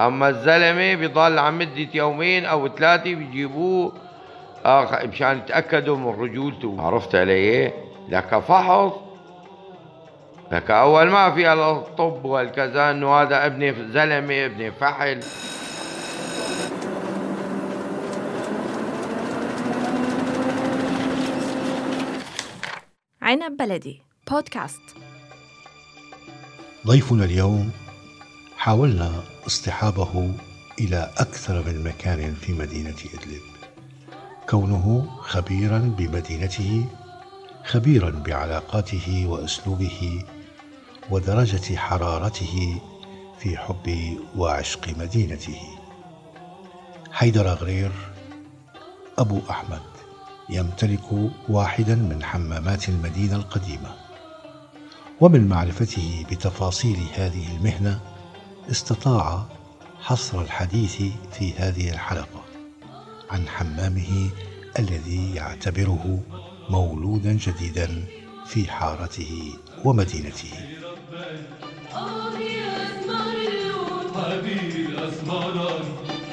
أما الزلمة بيضل عن مده يومين أو ثلاثة بيجيبوه. آخ مشان يتأكدوا من رجولته. عرفت علي؟ لك فحص. لك أول ما في الطب والكذا إنه هذا ابن زلمة ابن فحل. عنب بلدي بودكاست ضيفنا اليوم حاولنا اصطحابه إلى أكثر من مكان في مدينة إدلب. كونه خبيرا بمدينته خبيرا بعلاقاته وأسلوبه ودرجة حرارته في حب وعشق مدينته. حيدر غرير أبو أحمد يمتلك واحدا من حمامات المدينة القديمة. ومن معرفته بتفاصيل هذه المهنة استطاع حصر الحديث في هذه الحلقة عن حمامه الذي يعتبره مولودا جديدا في حارته ومدينته. حبيبي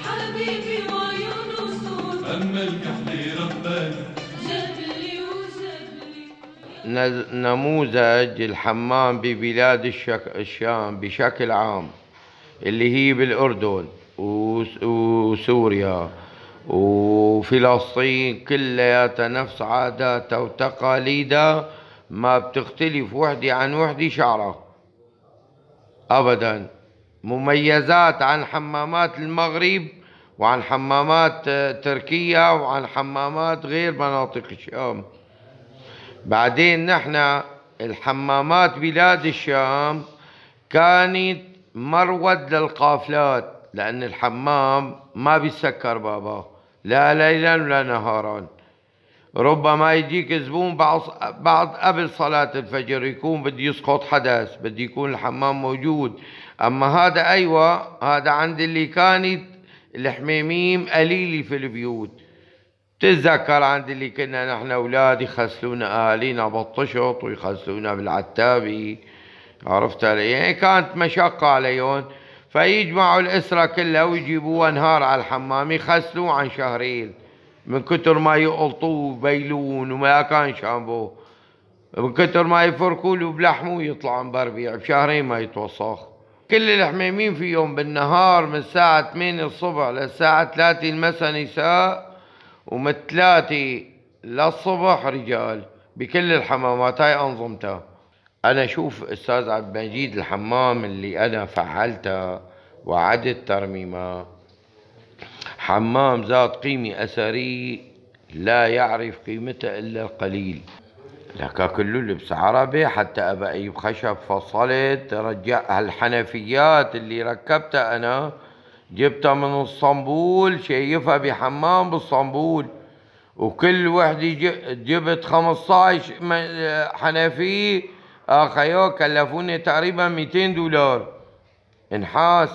حبيبي أما رباني نموذج الحمام ببلاد الشام بشكل عام. اللي هي بالأردن وسوريا وفلسطين كلها نفس عاداتها وتقاليدها ما بتختلف وحدة عن وحدة شعرها. أبدا. مميزات عن حمامات المغرب وعن حمامات تركيا وعن حمامات غير مناطق الشام. بعدين نحن الحمامات بلاد الشام كانت مرود للقافلات لأن الحمام ما بيسكر بابا لا ليلا ولا نهارا. ربما يجيك زبون بعض بعد قبل صلاة الفجر يكون بده يسقط حدث بده يكون الحمام موجود. أما هذا أيوة هذا عند اللي كانت الحميميم قليلة في البيوت. تتذكر عند اللي كنا نحن أولاد يخسلونا أهالينا بالطشط ويخسلونا بالعتابي. عرفت علي؟ يعني كانت مشقة عليهم فيجمعوا الأسرة كلها ويجيبوها نهار على الحمام يخسلوا عن شهرين. من كتر ما يقلطوه وبيلون وما كان شامبو. من كتر ما يفركوا له بلحمه ويطلع بربيع بشهرين ما يتوسخ. كل الحميمين فيهم بالنهار من الساعة 8 الصبح للساعة 3 المساء نساء ومن 3 للصبح رجال بكل الحمامات. هاي أنظمتها. أنا أشوف أستاذ عبد المجيد الحمام اللي أنا فعلته وعدت ترميمه. حمام ذات قيمة أثرية لا يعرف قيمتها إلا القليل لك كله لبس عربي حتى أبا أيوب خشب فصلت رجع هالحنفيات اللي ركبتها أنا جبتها من اسطنبول شيفها بحمام باسطنبول وكل وحدة جبت 15 حنفية اخيو كلفوني تقريبا 200 دولار انحاس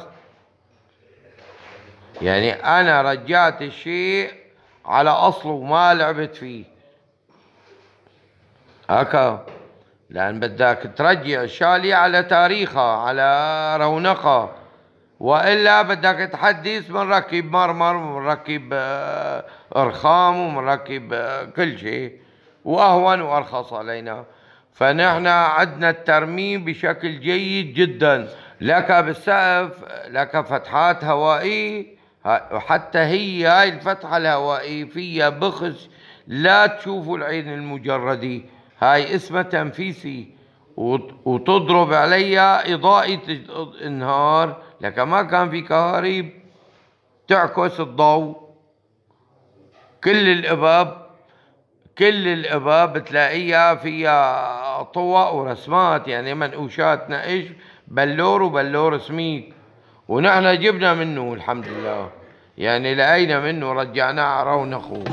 يعني أنا رجعت الشيء على اصله ما لعبت فيه. هكا. لأن بدك ترجع الشالية على تاريخها على رونقها. وإلا بدك تحدث بنركب مرمر وبنركب آه، أرخام وبنركب آه، كل شيء. وأهون وأرخص علينا. فنحن عندنا الترميم بشكل جيد جدا. لك بالسقف لك فتحات هوائية وحتى هي هاي الفتحة الهوائية فيها بخش لا تشوفوا العين المجردة. هاي اسمها تنفيسي. وتضرب عليها إضاءة النهار لك ما كان في كهارب تعكس الضوء. كل الأباب كل الابواب بتلاقيها فيها طوق ورسمات يعني منقوشات نقش بلور وبلور سميك. ونحن جبنا منه الحمد لله. يعني لقينا منه رجعناه على رونقه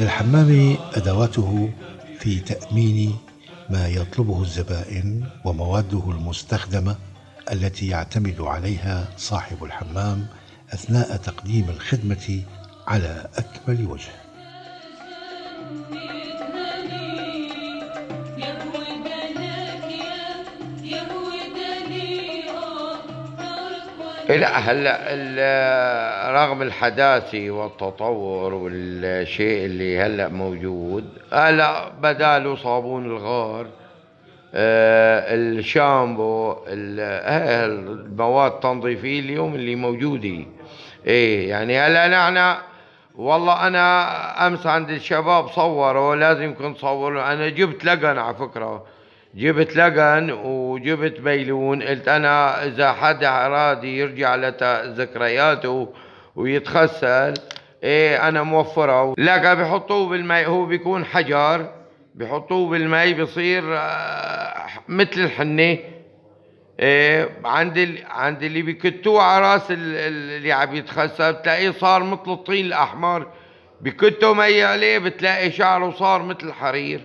للحمام أدواته في تأمين ما يطلبه الزبائن ومواده المستخدمة التي يعتمد عليها صاحب الحمام أثناء تقديم الخدمة على أكمل وجه. لا هلا رغم الحداثة والتطور والشيء اللي هلا موجود هلا بداله صابون الغار آه الشامبو المواد التنظيفية اليوم اللي موجودة. إيه يعني هلا نحن والله أنا أمس عند الشباب صوروا لازم كنت صوروا أنا جبت لقن على فكرة. جبت لقن وجبت بيلون قلت أنا إذا حدا ارادي يرجع لذكرياته ويتخسل إيه أنا موفرة. لقى بحطوه بالماء هو بيكون حجر بحطوه بالماء بصير آه، مثل الحنة. إيه عند ال... عند اللي بكتوه على رأس اللي عم يتخسر بتلاقيه صار مثل الطين الأحمر. بكتوا مي عليه بتلاقي شعره صار مثل الحرير.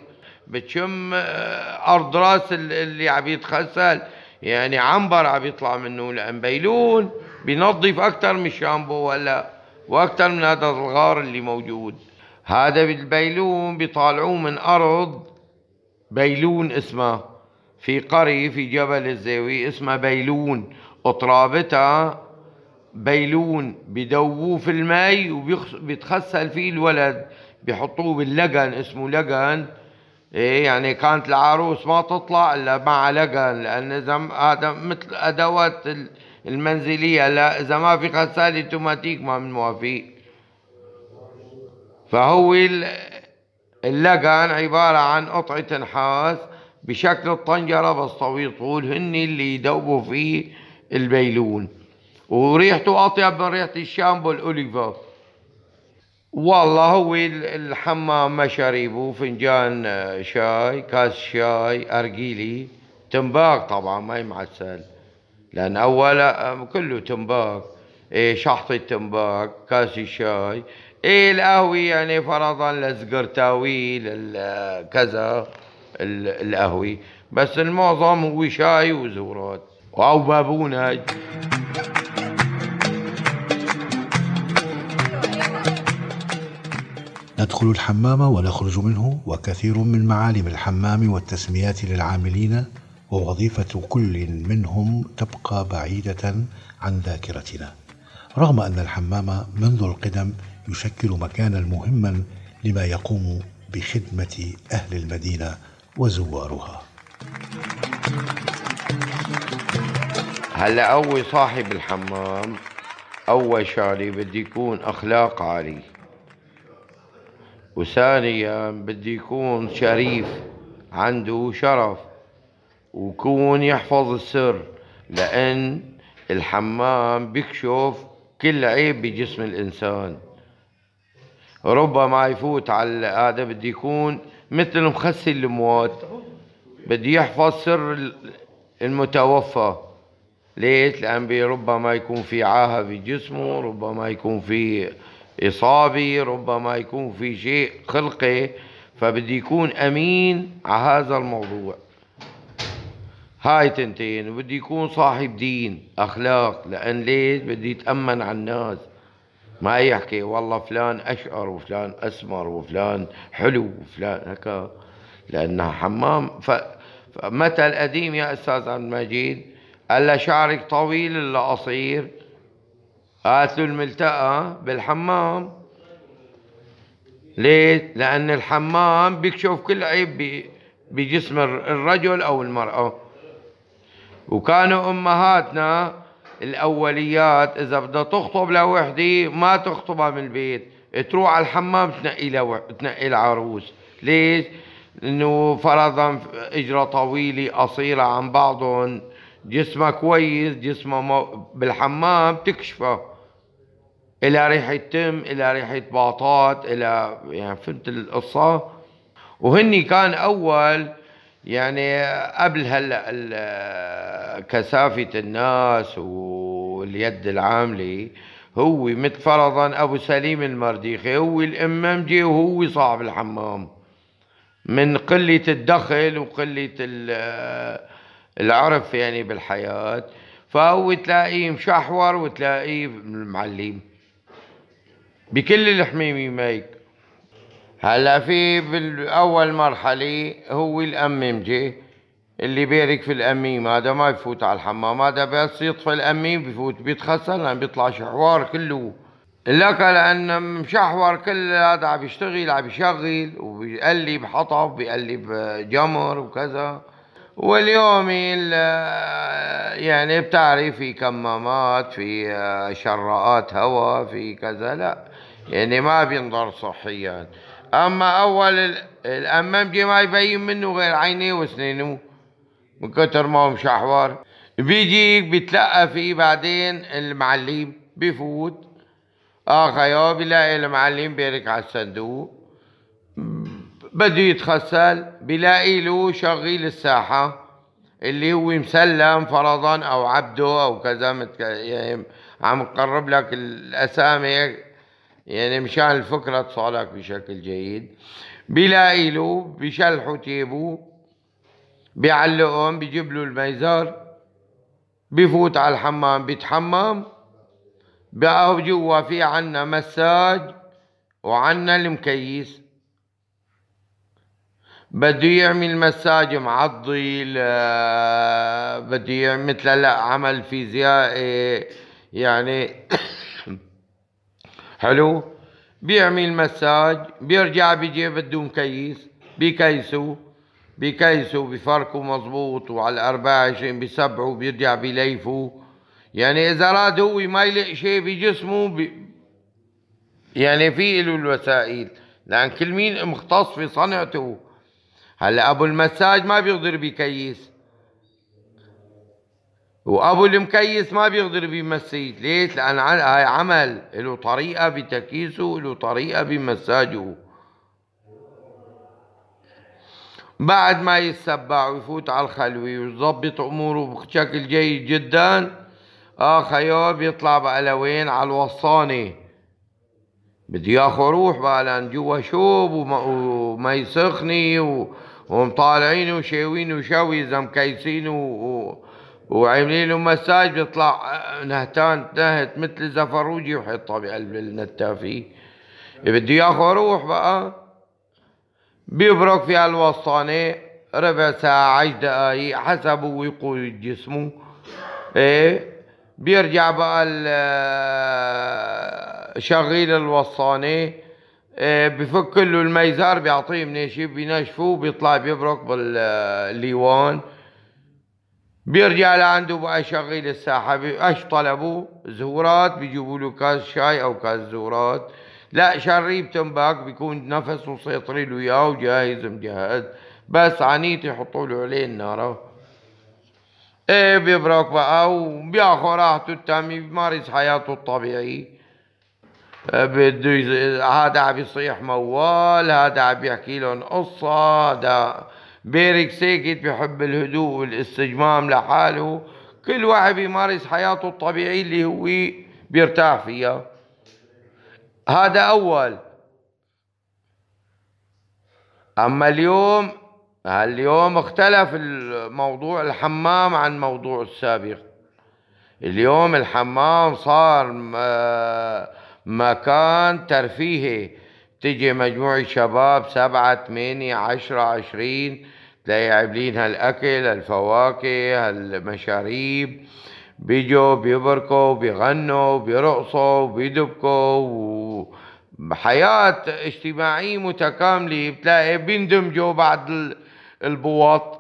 بتشم آه، أرض راس اللي عم يتخسل يعني عنبر عم يطلع منه لأن بيلون. بينظف أكثر من الشامبو ولا وأكثر من هذا الغار اللي موجود. هذا بالبيلون بيطالعوه من أرض بيلون اسمه. في قرية في جبل الزاوية اسمها بيلون. أطرابتها بيلون. بدووه في المي وبيتخسل فيه الولد. بيحطوه باللقن اسمه لقن إيه يعني كانت العروس ما تطلع إلا مع لقن لأن إذا هذا مثل أدوات المنزلية لا إذا ما في غسالة أوتوماتيك ما من موافق فهو اللقن عبارة عن قطعة نحاس بشكل الطنجرة بس طويل طول هن اللي يدوبوا فيه البيلون. وريحته أطيب من ريحة الشامبو الاوليفا والله هو الحمام مشاريبه فنجان آه، شاي كاس شاي أرجيلي تنباك طبعا ما معسل. لأن أولا آه، كله تنباك إيه شحطة تنباك كاس الشاي. إيه القهوة يعني فرضا لزقرتاوي كذا القهوة. بس المعظم هو شاي وزورات أو بابونج ندخل الحمام ونخرج منه وكثير من معالم الحمام والتسميات للعاملين ووظيفة كل منهم تبقى بعيدة عن ذاكرتنا. رغم أن الحمام منذ القدم يشكل مكانا مهما لما يقوم بخدمة أهل المدينة وزوارها. هلا أول صاحب الحمام أول شغلة بدي يكون أخلاق عالية وثانيا بدي يكون شريف عنده شرف ويكون يحفظ السر لأن الحمام بيكشف كل عيب بجسم الإنسان ربما يفوت على هذا بدي يكون مثل مخسي الأموات بدي يحفظ سر المتوفى ليش؟ لأن ربما يكون في عاهة في جسمه ربما يكون في إصابة ربما يكون في شيء خلقي فبدي يكون أمين على هذا الموضوع. هاي تنتين وبدي يكون صاحب دين أخلاق لأن ليش؟ بدي يتأمن على الناس. ما يحكي والله فلان أشقر وفلان أسمر وفلان حلو وفلان هكا لأنها حمام. ف... فمثل قديم يا أستاذ عبد المجيد؟ قال شعرك طويل إلا قصير؟ قالت له الملتقى بالحمام. ليه؟ لأن الحمام بيكشف كل عيب بجسم الرجل أو المرأة. وكانوا أمهاتنا الأوليات إذا بدها تخطب لوحدة ما تخطبها من البيت. تروح على الحمام تنقي لو... تنقي العروس. ليش؟ لأنه فرضا إجرة طويلة قصيرة عن بعضهم. جسمها كويس جسمها بالحمام تكشفه. إلى ريحه تم إلى ريحه باطات إلى يعني فهمت القصة؟ وهني كان أول يعني قبل هلأ كثافة الناس واليد العاملة هو مثل فرضا أبو سليم المرديخي هو الإمامجي وهو صاحب الحمام. من قلة الدخل وقلة العرف يعني بالحياة فهو تلاقيه مشحور وتلاقيه معلم. بكل الحميمي هيك هلا في بالأول مرحلة هو الاممجه اللي بيرك في الأميم هذا ما يفوت على الحمام هذا بس يطفي الأميم بفوت بيتخسر لأن بيطلع شحوار كله. لك لأن مشحور كل هذا عم يشتغل عم يشغل وبيقلب حطب بيقلب جمر وكذا. واليوم يعني بتعرف في كمامات في شراءات هواء في كذا لا. يعني ما بينضر صحيا. أما أول الامامجي ما يبين منه غير عينيه وسنينه من كتر ما هو مشحور بيجيك بيتلقى فيه بعدين المعلم بفوت آه خيا بيلاقي المعلم بيرك على الصندوق. بده يتخسل بيلاقي له شغيل الساحة اللي هو مسلم فرضا أو عبده أو كذا. يعني عم نقرب لك الأسامي يعني مشان الفكرة تصالك بشكل جيد بيلاقي له بيشلحوا تيبو بيعلقهم بيجيب له الميزار بفوت على الحمام بيتحمم بقى جوا في عنا مساج وعنا المكيس. بده يعمل مساج معضي بده يعمل مثل لا عمل فيزيائي يعني حلو؟ بيعمل مساج بيرجع بيجي بده مكيس بيكيسوا بيكيسوا بفركوا مظبوط وعلى الأربعة عشرين بيسبعوا بيرجع بيليفوا يعني إذا راد هو ما يلاقي شيء بجسمه بي يعني في له الوسائل. لأن كل مين مختص في صنعته. هلأ أبو المساج ما بيقدر بيكيس وأبو المكيس ما بيقدر بيمسيت ليش؟ لأن هاي عمل له طريقة بتكييسه له طريقة بمساجه بعد ما يتسبع ويفوت على الخلوة ويظبط أموره بشكل جيد جدا آه خيار بيطلع بقى لوين؟ على الوصانة. بده ياخذ روح بقى لأن جوا شوب وما يسخني ومطالعين وشاوين وشوي إذا مكيسين و... وعاملين له مساج بيطلع نهتان نهت مثل زفروجي وحطها بقلب النتافي بده ياخذ روح بقى. بيبرك في الوسطانة ربع ساعة عشر دقايق حسب قوة جسمه. إيه؟ بيرجع بقى شغيل الوسطانة إيه؟ بفك له الميزار بيعطيه منيشي بينشفوه بيطلع بيبرك بالليوان. بيرجع لعنده بقى شغيل الساحة إيش طلبوا؟ زهورات بيجيبوا له كاس شاي أو كاس زهورات. لا شريب تنباك بيكون نفسه سيطري له اياه وجاهز مجهز. بس عنيت يحطوا له عليه النار. إيه بيبرك بقى وبياخذ راحته التامي بيمارس حياته الطبيعي. بده هذا عم يصيح موال هذا عم يحكي لهم قصة هذا بيرك ساكت بحب الهدوء والاستجمام لحاله. كل واحد بيمارس حياته الطبيعية اللي هو بيرتاح فيها. هذا أول. أما اليوم اليوم اختلف الموضوع الحمام عن موضوع السابق. اليوم الحمام صار مكان ترفيهي. تجي مجموعة شباب سبعة ثمانية عشرة عشرين تلاقي عاملين هالأكل هالفواكه هالمشاريب. بيجوا بيبركوا بيغنوا بيرقصوا بيدبكوا حياة اجتماعية متكاملة. بتلاقي بيندمجوا بعد البواط.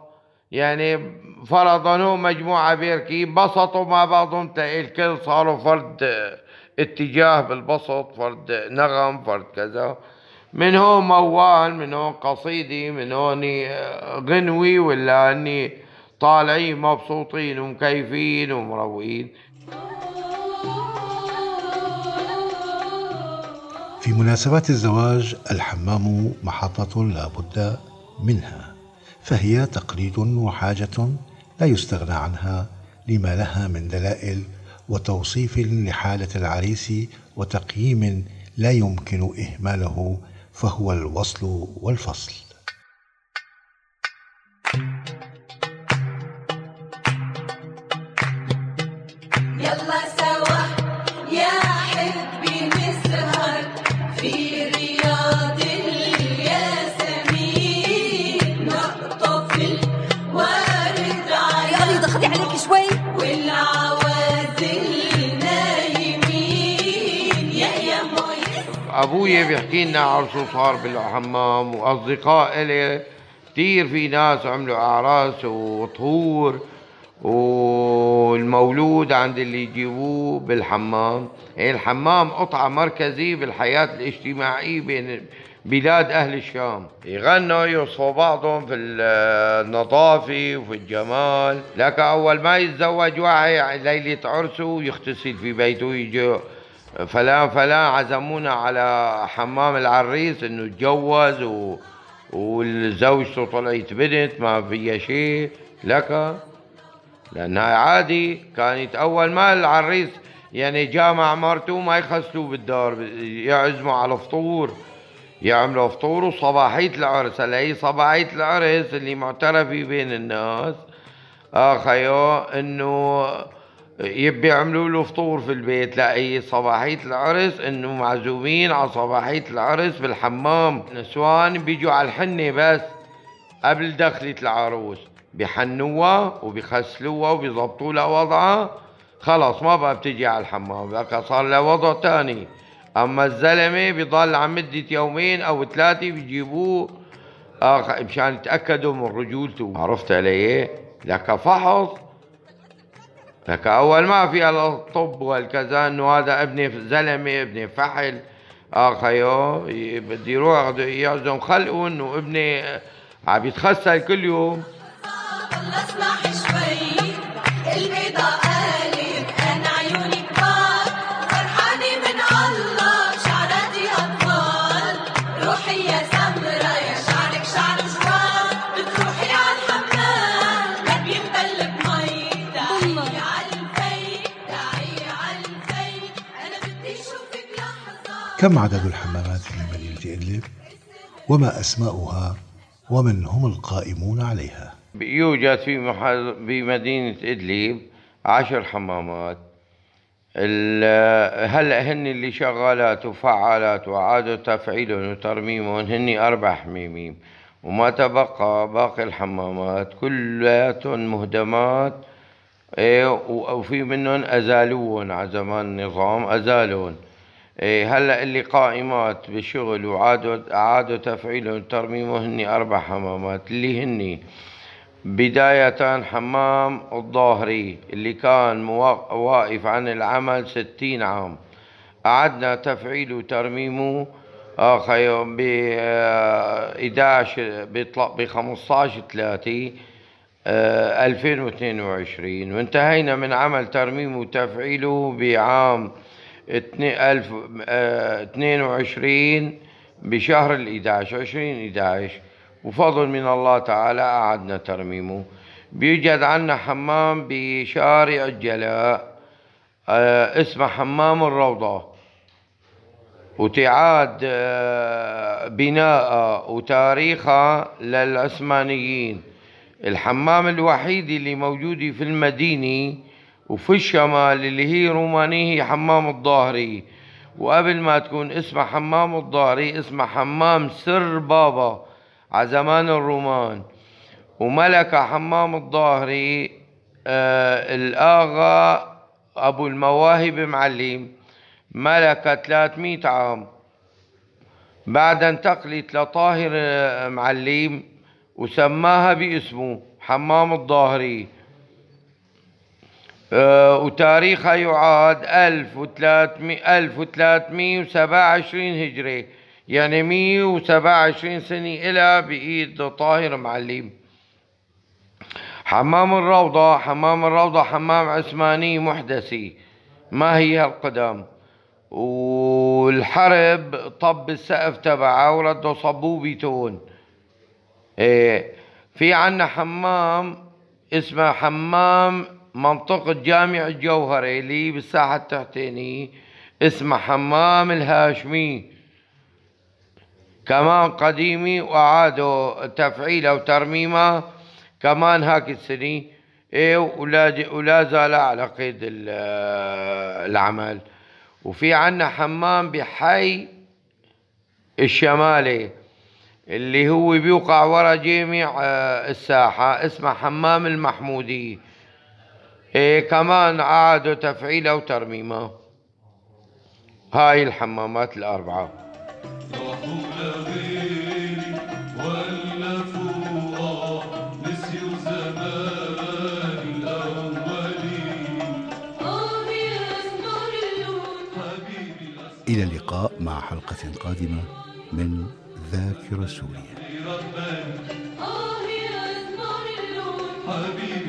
يعني فرضا مجموعة بيركي انبسطوا مع بعضهم تلاقي الكل صاروا فرد اتجاه بالبسط فرد نغم فرد كذا. من هون موال من هون قصيدة من هون غنوي ولا أني طالعين مبسوطين ومكيفين ومروقين. في مناسبات الزواج الحمام محطة لا بد منها فهي تقليد وحاجة لا يستغنى عنها لما لها من دلائل وتوصيف لحالة العريس وتقييم لا يمكن إهماله فهو الوصل والفصل. يلا سوا يا ابويا بيحكي لنا عرسه صار بالحمام وأصدقاء إلي كثير في ناس عملوا أعراس وطهور والمولود عند اللي يجيبوه بالحمام. يعني الحمام قطعة مركزية بالحياة الاجتماعية بين بلاد أهل الشام. يغنوا يوصفوا بعضهم في النظافة وفي الجمال. لكن أول ما يتزوج واحد ليلة عرسه يغتسل في بيته يجي فلان فلان عزمونا على حمام العريس إنه تجوز و... والزوجته طلعت بنت ما فيها شيء لك؟ لانها عادي كانت اول ما العريس يعني جامع مرته ما يخسلوه بالدار يعزموا على فطور. يعملوا فطور وصباحية العرس. هلا هي صباحية العرس اللي معترفة بين الناس. اخيو إنه يبي يعملوا له فطور في البيت لا هي صباحية العرس إنه معزومين على صباحية العرس بالحمام نسوان بيجوا على الحنة بس قبل دخلة العروس. بحنوها وبيخسلوها وبيظبطوا لها وضعها خلاص ما بقى بتجي على الحمام بقى صار لها وضع تاني. أما الزلمة بيضل عن مدة يومين أو ثلاثة بيجيبوه مشان يتأكدوا من رجولته. عرفت علي؟ لك فحص لك أول ما في الطب والكذا انه هذا ابني زلمة ابني فحل اخيو بدي يروح يعزم خلقه انه ابني عم يتخسل كل يوم. اسمح شوي البيضة كم عدد الحمامات في مدينة إدلب وما أسماؤها؟ ومن هم القائمون عليها؟ يوجد في محل بمدينة إدلب عشر حمامات. هلا هن اللي شغالات وفعالات وإعادة تفعيلهم وترميمهم؟ هن أربع حميميم وما تبقى باقي الحمامات كلياتهم مهدمات. إيه وفي منهم أزالوهم على زمان النظام أزالوهم هلا اللي قائمات بالشغل وعادوا أعادوا تفعيلهم وترميمهم هن أربع حمامات اللي هن بداية حمام الظاهري اللي كان واقف عن العمل ستين عام. أعدنا تفعيله وترميمه آخر يوم ب 11 ب 15 3 2022 وانتهينا من عمل ترميمه وتفعيله بعام 22 بشهر ال 11 20 11 وفضل من الله تعالى أعدنا ترميمه. بيوجد عنا حمام بشارع الجلاء آه، اسمه حمام الروضة. وتعاد آه، بناء وتاريخها للعثمانيين. الحمام الوحيد اللي موجود في المدينة وفي الشمال اللي هي رومانية هي حمام الظاهري وقبل ما تكون اسمها حمام الظاهري اسمها حمام سر بابا على زمان الرومان. وملك حمام الظاهري آه الآغا أبو المواهب معلم ملك 300 عام. بعد انتقلت لطاهر آه، معلم وسماها باسمه حمام الظاهري وتاريخها يعاد 1300 1327 هجري. يعني 127 سنة إلى بإيد طاهر معلم. حمام الروضة حمام الروضة حمام عثماني محدثي. ما هي القدم والحرب طب السقف تبعه وردوا صبوه بيتون. إيه في عنا حمام اسمه حمام منطقة جامع الجوهري اللي بالساحة التحتينية اسمه حمام الهاشمي. كمان قديمي وأعادوا تفعيله وترميمه. كمان هاك السنة إيه ولا ولا زال على قيد ال- العمل. وفي عنا حمام بحي الشمالي اللي هو بيوقع ورا جامع آه، الساحة. اسمه حمام المحمودي. إيه كمان عادوا تفعيله وترميمه. هاي الحمامات الأربعة. إلى اللقاء مع حلقة قادمة من ذاكرة سوريا. حبيبي